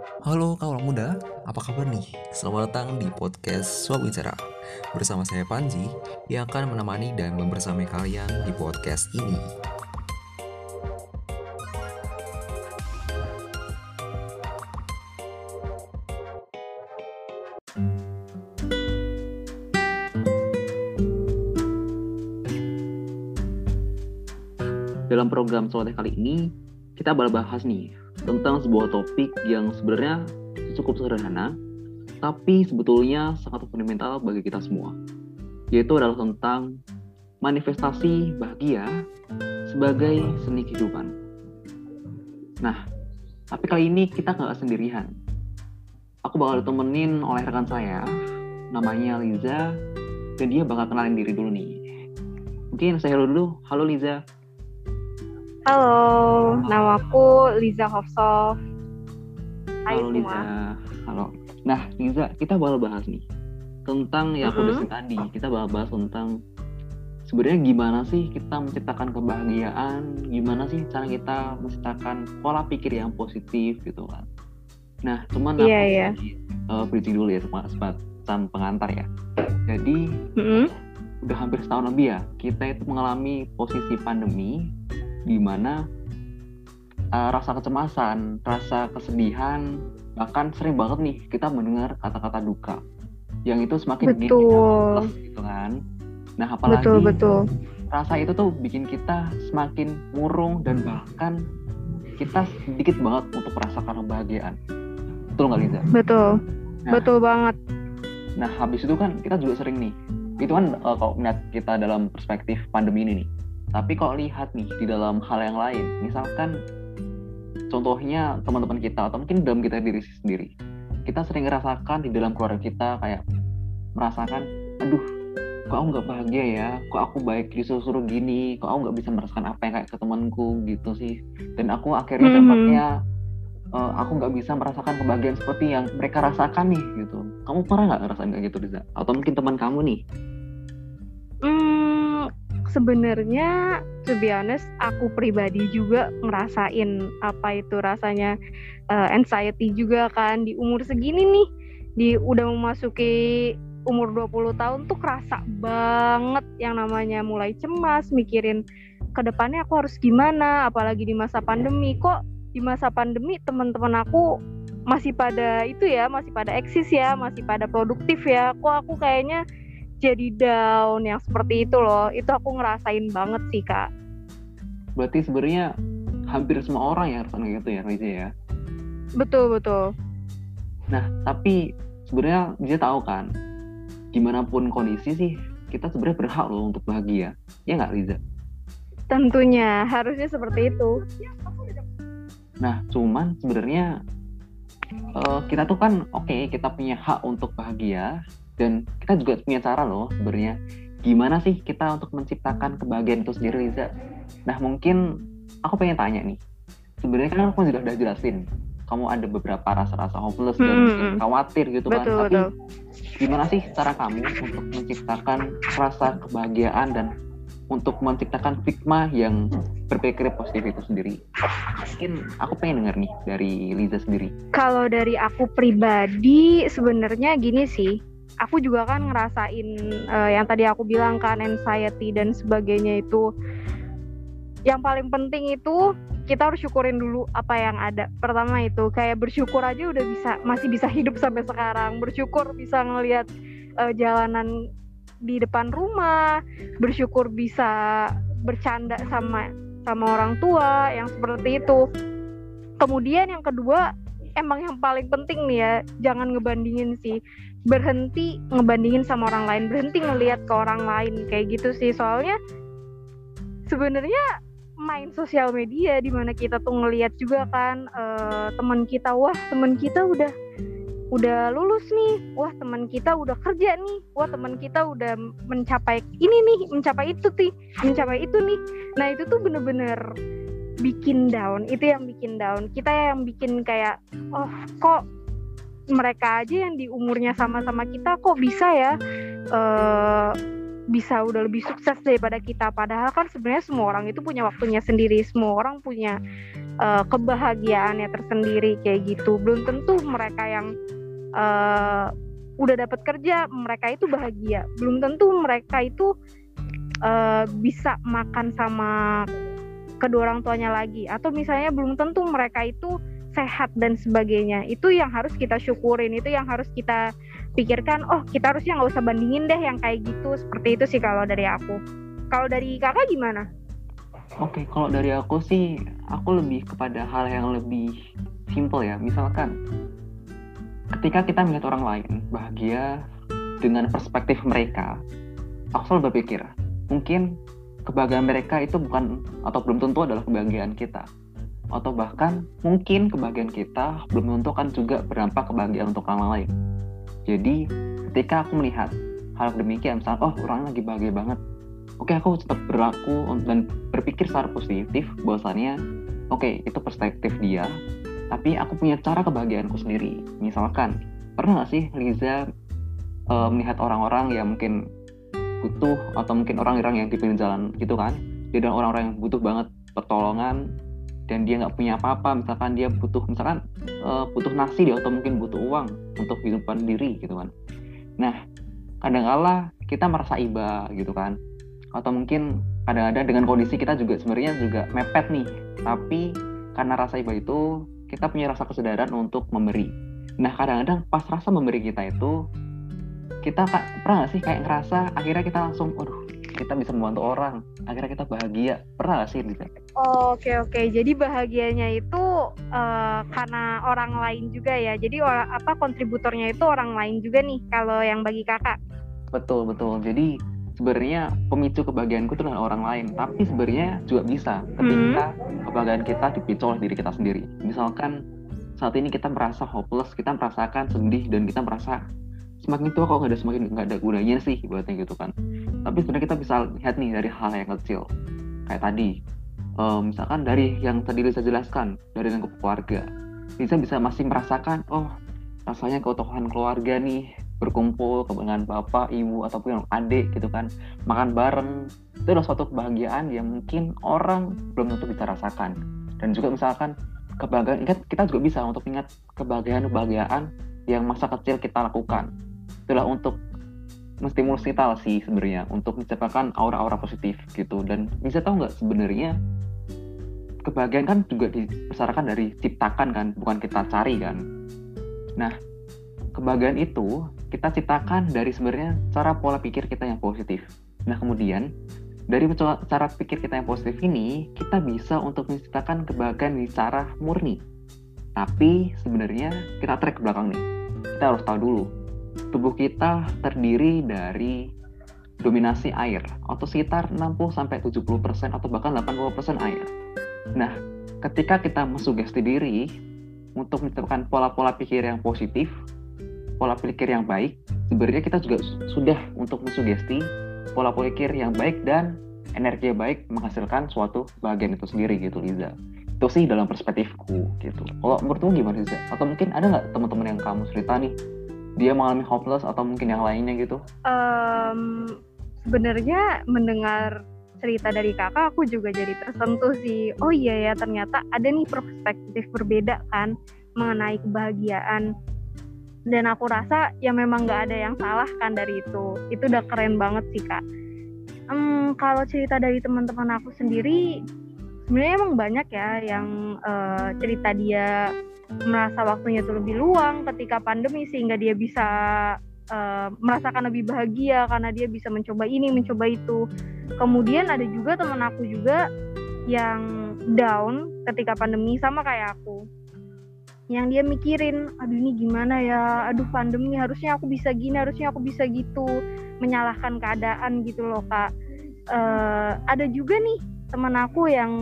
Halo kawan muda, apa kabar nih? Selamat datang di podcast Suap Bicara. Bersama saya Panji yang akan menemani dan membersamai kalian di podcast ini. Dalam program Soloteh kali ini, kita bakal bahas nih tentang sebuah topik yang sebenarnya cukup sederhana, tapi sebetulnya sangat fundamental bagi kita semua, yaitu adalah tentang manifestasi bahagia sebagai seni kehidupan. Nah, tapi kali ini kita nggak sendirian. Aku bakal ditemenin oleh rekan saya, namanya Liza, dan dia bakal kenalin diri dulu nih. Mungkin saya dulu. Halo Liza. Halo, namaku Liza Hofsov. Hai Halo semua. Liza. Halo. Nah, Liza, kita bakal bahas nih tentang yang aku Mhm. sebut tadi. Kita bakal bahas tentang sebenarnya gimana sih kita menciptakan kebahagiaan, gimana sih cara kita menciptakan pola pikir yang positif gitu kan. Nah, cuman Iya, aku iya. uh, bridging dulu ya sempat semacam pengantar ya. Jadi Mm-mm. udah hampir setahun lebih ya kita itu mengalami posisi pandemi di mana uh, rasa kecemasan, rasa kesedihan, bahkan sering banget nih kita mendengar kata-kata duka yang itu semakin bikin kita Betul. gitu kan. Nah apalagi Betul, betul. rasa itu tuh bikin kita semakin murung dan bahkan kita sedikit banget untuk merasakan kebahagiaan. Betul nggak Liza? Betul. Nah, Betul banget. Nah, habis itu kan kita juga sering nih. Itu kan uh, kalau melihat kita dalam perspektif pandemi ini nih. Tapi kalau lihat nih di dalam hal yang lain, misalkan contohnya teman-teman kita atau mungkin dalam kita diri sendiri. Kita sering ngerasakan di dalam keluarga kita kayak merasakan, aduh, kok aku nggak bahagia ya, kok aku baik disuruh-suruh gini, kok aku nggak bisa merasakan apa yang kayak ke temanku gitu sih. Dan aku akhirnya Mhm. dampaknya eh, aku nggak bisa merasakan kebahagiaan seperti yang mereka rasakan nih gitu. Kamu pernah nggak ngerasain kayak gitu Riza? Atau mungkin teman kamu nih? Hmm, sebenarnya to be honest, aku pribadi juga ngerasain apa itu rasanya uh, anxiety juga kan di umur segini nih. Di udah memasuki umur 20 tahun tuh kerasa banget yang namanya mulai cemas, mikirin ke depannya aku harus gimana, apalagi di masa pandemi. Kok di masa pandemi teman-teman aku masih pada itu ya, masih pada eksis ya, masih pada produktif ya. Kok aku kayaknya jadi down yang seperti itu loh itu aku ngerasain banget sih kak Berarti sebenarnya hampir semua orang yang ngerasain kayak gitu ya Riza ya. betul betul Nah, tapi sebenarnya dia tahu kan, gimana pun kondisi sih, kita sebenarnya berhak loh untuk bahagia. Ya nggak Riza? tentunya harusnya seperti itu Nah, cuman sebenarnya eh, kita tuh kan oke kita punya hak untuk bahagia dan kita juga punya cara loh sebenarnya gimana sih kita untuk menciptakan kebahagiaan itu sendiri Liza. Nah mungkin aku pengen tanya nih sebenarnya kan aku juga udah jelasin kamu ada beberapa rasa-rasa hopeless dan Hmm, mungkin hmm. khawatir gitu kan Betul, tapi betul. gimana sih cara kamu untuk menciptakan rasa kebahagiaan dan untuk menciptakan stigma yang berpikir positif itu sendiri mungkin aku pengen denger nih dari Liza sendiri kalau dari aku pribadi sebenarnya gini sih aku juga kan ngerasain eh, yang tadi aku bilang kan anxiety dan sebagainya itu. Yang paling penting itu kita harus syukurin dulu apa yang ada. Pertama itu kayak bersyukur aja udah bisa masih bisa hidup sampai sekarang. Bersyukur bisa ngelihat eh, jalanan di depan rumah. Bersyukur bisa bercanda sama sama orang tua yang seperti itu. Kemudian yang kedua emang yang paling penting nih ya jangan ngebandingin sih berhenti ngebandingin sama orang lain berhenti ngelihat ke orang lain kayak gitu sih. Soalnya sebenarnya main sosial media di mana kita tuh ngelihat juga kan eh, teman kita wah teman kita udah udah lulus nih wah teman kita udah kerja nih wah teman kita udah mencapai ini nih mencapai itu nih mencapai itu nih. Nah itu tuh bener-bener bikin down itu yang bikin down. Kita yang bikin kayak oh kok mereka aja yang di umurnya sama-sama kita kok bisa ya? Eh bisa udah lebih sukses daripada kita. Padahal kan sebenarnya semua orang itu punya waktunya sendiri. Semua orang punya uh, kebahagiaannya tersendiri kayak gitu. Belum tentu mereka yang uh, udah dapat kerja mereka itu bahagia. Belum tentu mereka itu uh, bisa makan sama kedua orang tuanya lagi. Atau misalnya belum tentu mereka itu sehat dan sebagainya itu yang harus kita syukurin itu yang harus kita pikirkan oh kita harusnya nggak usah bandingin deh yang kayak gitu seperti itu sih kalau dari aku kalau dari kakak gimana? Oke, kalau dari aku sih, aku lebih kepada hal yang lebih simple ya. Misalkan, ketika kita melihat orang lain bahagia dengan perspektif mereka, aku selalu berpikir, mungkin kebahagiaan mereka itu bukan atau belum tentu adalah kebahagiaan kita. Atau bahkan mungkin kebahagiaan kita belum tentu kan juga berdampak kebahagiaan untuk orang lain. Jadi, ketika aku melihat hal demikian, misalnya, oh orang lagi bahagia banget, oke aku tetap berlaku dan berpikir secara positif bahwasannya oke itu perspektif dia tapi aku punya cara kebahagiaanku sendiri. Misalkan pernah gak sih Liza uh, melihat orang-orang yang mungkin butuh atau mungkin orang-orang yang di pinggir jalan gitu kan? Dia dan orang-orang yang butuh banget pertolongan dan dia nggak punya apa-apa misalkan dia butuh misalkan uh, butuh nasi dia atau mungkin butuh uang untuk kehidupan diri gitu kan. Nah kadang kala kita merasa iba gitu kan. Atau mungkin kadang-kadang dengan kondisi kita juga sebenarnya juga mepet nih. Tapi karena rasa iba itu kita punya rasa kesadaran untuk memberi. Nah kadang-kadang pas rasa memberi kita itu kita pernah gak sih kayak ngerasa akhirnya kita langsung aduh kita bisa membantu orang akhirnya kita bahagia. Pernah gak sih gitu oke oke. Jadi bahagianya itu uh, karena orang lain juga ya. Jadi orang apa kontributornya itu orang lain juga nih kalau yang bagi kakak. Betul betul. Jadi sebenarnya pemicu kebahagiaanku itu dengan orang lain. Tapi sebenarnya juga bisa. Ketika hmm. kebahagiaan kita dipicu oleh diri kita sendiri. Misalkan saat ini kita merasa hopeless kita merasakan sedih dan kita merasa semakin tua kok nggak ada semakin nggak ada gunanya sih buatnya gitu kan tapi sebenarnya kita bisa lihat nih dari hal yang kecil kayak tadi um, misalkan dari yang tadi bisa jelaskan dari lingkup keluarga bisa bisa masih merasakan oh rasanya keutuhan keluarga nih berkumpul dengan bapak, ibu ataupun adik gitu kan, makan bareng itu adalah suatu kebahagiaan yang mungkin orang belum tentu bisa rasakan. Dan juga misalkan kebahagiaan, ingat kita juga bisa untuk ingat kebahagiaan-kebahagiaan yang masa kecil kita lakukan. Itulah untuk menstimulus kita sih sebenarnya untuk menciptakan aura-aura positif gitu. Dan bisa tahu nggak sebenarnya kebahagiaan kan juga dibesarkan dari ciptakan kan, bukan kita cari kan. Nah, kebahagiaan itu kita ciptakan dari sebenarnya cara pola pikir kita yang positif. Nah, kemudian dari cara pikir kita yang positif ini, kita bisa untuk menciptakan kebahagiaan di cara murni. Tapi sebenarnya kita track ke belakang nih. Kita harus tahu dulu, tubuh kita terdiri dari dominasi air atau sekitar 60-70% atau bahkan 80% air. Nah, ketika kita mensugesti diri untuk menciptakan pola-pola pikir yang positif, pola pikir yang baik, sebenarnya kita juga sudah untuk mensugesti pola pikir yang baik dan energi yang baik menghasilkan suatu bagian itu sendiri gitu Liza. Itu sih dalam perspektifku gitu. Kalau menurutmu gimana Liza? Atau mungkin ada nggak teman-teman yang kamu cerita nih dia mengalami hopeless atau mungkin yang lainnya gitu? Um, sebenarnya mendengar cerita dari kakak aku juga jadi tersentuh sih. Oh iya ya ternyata ada nih perspektif berbeda kan mengenai kebahagiaan dan aku rasa ya memang nggak ada yang salah kan dari itu itu udah keren banget sih kak um, kalau cerita dari teman-teman aku sendiri sebenarnya emang banyak ya yang uh, cerita dia merasa waktunya tuh lebih luang ketika pandemi sehingga dia bisa uh, merasakan lebih bahagia karena dia bisa mencoba ini mencoba itu. Kemudian ada juga teman aku juga yang down ketika pandemi sama kayak aku yang dia mikirin aduh ini gimana ya? Aduh pandemi harusnya aku bisa gini harusnya aku bisa gitu. Menyalahkan keadaan gitu loh kak. Uh, ada juga nih teman aku yang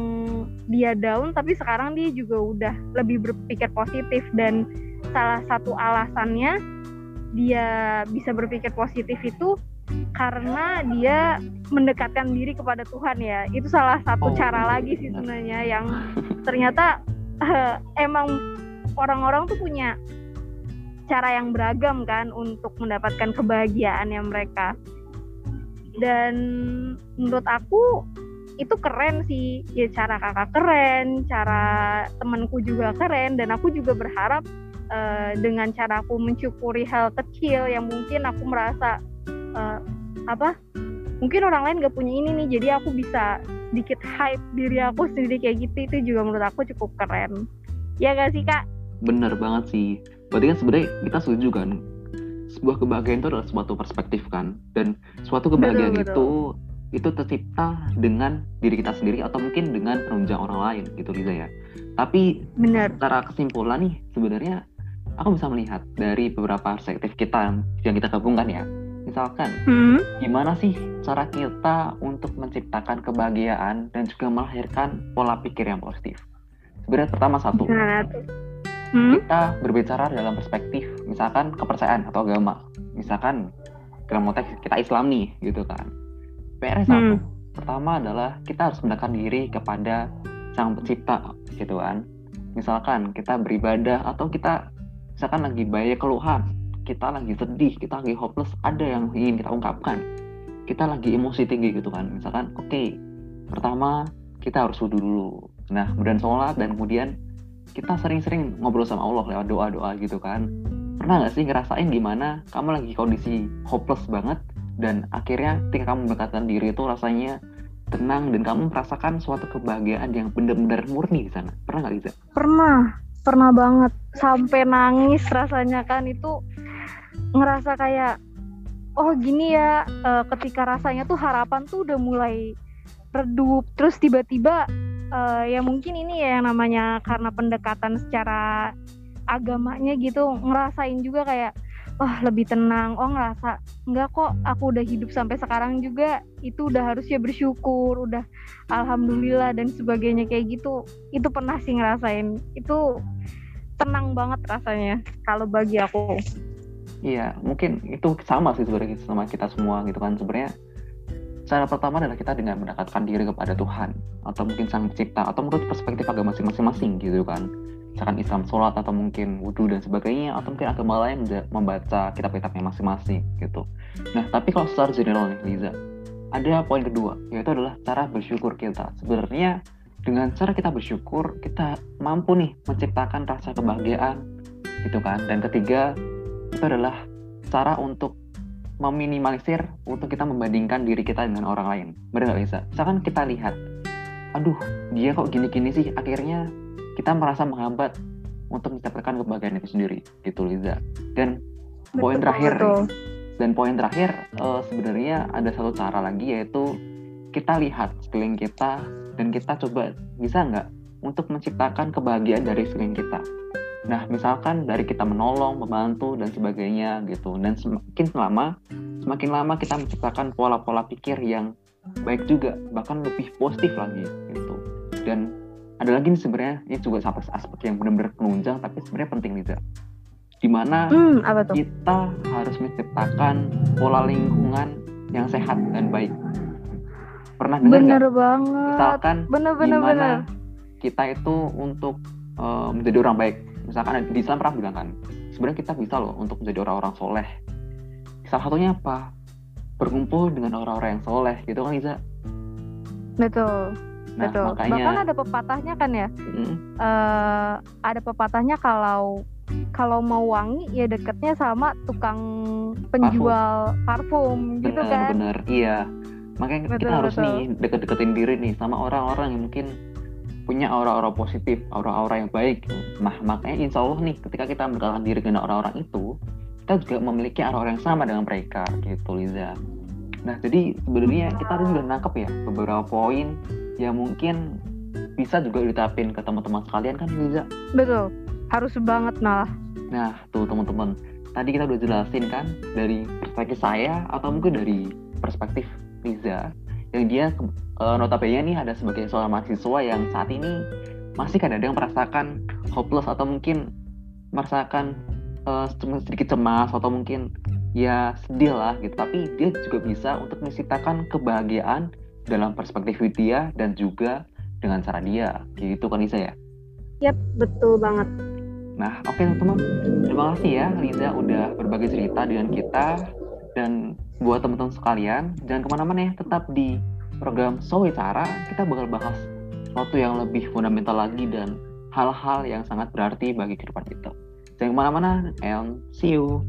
dia down tapi sekarang dia juga udah lebih berpikir positif. Dan salah satu alasannya dia bisa berpikir positif itu karena dia mendekatkan diri kepada Tuhan ya. Itu salah satu oh, cara lagi sih sebenarnya yang ternyata uh, emang orang-orang tuh punya cara yang beragam kan untuk mendapatkan kebahagiaan yang mereka. Dan menurut aku itu keren sih. Ya cara kakak keren cara temanku juga keren dan aku juga berharap uh, dengan cara aku mensyukuri hal kecil yang mungkin aku merasa uh, apa mungkin orang lain gak punya ini nih jadi aku bisa sedikit hype diri aku sendiri kayak gitu. Itu juga menurut aku cukup keren. Ya gak sih kak? Bener banget sih. Berarti kan sebenarnya kita setuju kan? Sebuah kebahagiaan itu adalah suatu perspektif kan? Dan suatu kebahagiaan betul, itu betul. Itu tercipta dengan diri kita sendiri atau mungkin dengan penunjang orang lain gitu Liza ya tapi Benar. secara kesimpulan nih sebenarnya aku bisa melihat dari beberapa perspektif kita yang kita gabungkan ya misalkan hmm? gimana sih cara kita untuk menciptakan kebahagiaan dan juga melahirkan pola pikir yang positif sebenarnya pertama satu hmm? kita berbicara dalam perspektif misalkan kepercayaan atau agama misalkan dalam konteks kita Islam nih gitu kan PR satu hmm. pertama adalah kita harus mendekatkan diri kepada sang pencipta gitu kan misalkan kita beribadah atau kita misalkan lagi banyak keluhan kita lagi sedih, kita lagi hopeless, ada yang ingin kita ungkapkan. Kita lagi emosi tinggi gitu kan. Misalkan, oke, okay, pertama kita harus wudhu dulu. Nah, kemudian sholat dan kemudian kita sering-sering ngobrol sama Allah lewat doa-doa gitu kan. Pernah nggak sih ngerasain gimana kamu lagi kondisi hopeless banget dan akhirnya ketika kamu mendekatkan diri itu rasanya tenang dan kamu merasakan suatu kebahagiaan yang benar-benar murni di sana. Pernah nggak Liza? Pernah, pernah banget. Sampai nangis rasanya kan itu ngerasa kayak oh gini ya uh, ketika rasanya tuh harapan tuh udah mulai redup terus tiba-tiba uh, ya mungkin ini ya yang namanya karena pendekatan secara agamanya gitu ngerasain juga kayak oh, lebih tenang. Oh ngerasa enggak kok aku udah hidup sampai sekarang juga. Itu udah harusnya bersyukur udah alhamdulillah dan sebagainya kayak gitu. Itu pernah sih ngerasain. Itu tenang banget rasanya kalau bagi aku. Iya, mungkin itu sama sih sebenarnya sama kita semua gitu kan. Sebenarnya cara pertama adalah kita dengan mendekatkan diri kepada Tuhan atau mungkin Sang Pencipta atau menurut perspektif agama masing-masing gitu kan. Misalkan Islam sholat atau mungkin wudhu dan sebagainya atau mungkin agama lain membaca kitab-kitabnya masing-masing gitu. Nah, tapi kalau secara general nih Liza, ada poin kedua yaitu adalah cara bersyukur kita. Sebenarnya dengan cara kita bersyukur kita mampu nih menciptakan rasa kebahagiaan gitu kan. Dan ketiga itu adalah cara untuk meminimalisir untuk kita membandingkan diri kita dengan orang lain. Benar nggak bisa? Misalkan kita lihat, aduh dia kok gini-gini sih, akhirnya kita merasa menghambat untuk mendapatkan kebahagiaan itu sendiri, gitu Liza. Dan betul, poin terakhir, betul. dan poin terakhir uh, sebenarnya ada satu cara lagi yaitu kita lihat sekeliling kita dan kita coba bisa nggak untuk menciptakan kebahagiaan dari sekeliling kita Nah, misalkan dari kita menolong, membantu dan sebagainya gitu. Dan semakin lama, semakin lama kita menciptakan pola-pola pikir yang baik juga, bahkan lebih positif lagi gitu. Dan ada lagi nih sebenarnya ini juga sampai aspek yang benar-benar penunjang tapi sebenarnya penting nih Di mana hmm, kita harus menciptakan pola lingkungan yang sehat dan baik. Pernah dengar Bener gak? banget. Misalkan bener, bener, gimana bener. kita itu untuk uh, menjadi orang baik misalkan di Islam pernah bilang kan sebenarnya kita bisa loh untuk menjadi orang-orang soleh salah satunya apa berkumpul dengan orang-orang yang soleh gitu kan Iza betul nah, betul makanya, bahkan ada pepatahnya kan ya mm, uh, ada pepatahnya kalau kalau mau wangi ya deketnya sama tukang penjual parfum, parfum gitu kan bener iya makanya betul, kita harus betul. nih deket-deketin diri nih sama orang-orang yang mungkin punya aura-aura positif, aura-aura yang baik. Nah, makanya insya Allah nih, ketika kita mendekatkan diri dengan orang-orang itu, kita juga memiliki aura-aura yang sama dengan mereka, gitu Liza. Nah, jadi sebenarnya kita harus juga nangkep ya beberapa poin yang mungkin bisa juga diterapin ke teman-teman sekalian kan Liza? Betul, harus banget malah. Nah, tuh teman-teman, tadi kita udah jelasin kan dari perspektif saya atau mungkin dari perspektif Liza yang dia uh, notabene nih ada sebagai seorang mahasiswa yang saat ini masih kadang-kadang merasakan hopeless atau mungkin merasakan uh, sedikit cemas atau mungkin ya sedih lah gitu tapi dia juga bisa untuk menciptakan kebahagiaan dalam perspektif dia dan juga dengan cara dia. Gitu kan Lisa ya? Yap betul banget. Nah oke okay, teman-teman. Terima kasih ya Liza udah berbagi cerita dengan kita. Dan buat teman-teman sekalian jangan ke mana-mana ya tetap di program Sowicara kita bakal bahas sesuatu yang lebih fundamental lagi dan hal-hal yang sangat berarti bagi kehidupan kita. Jangan ke mana-mana and see you.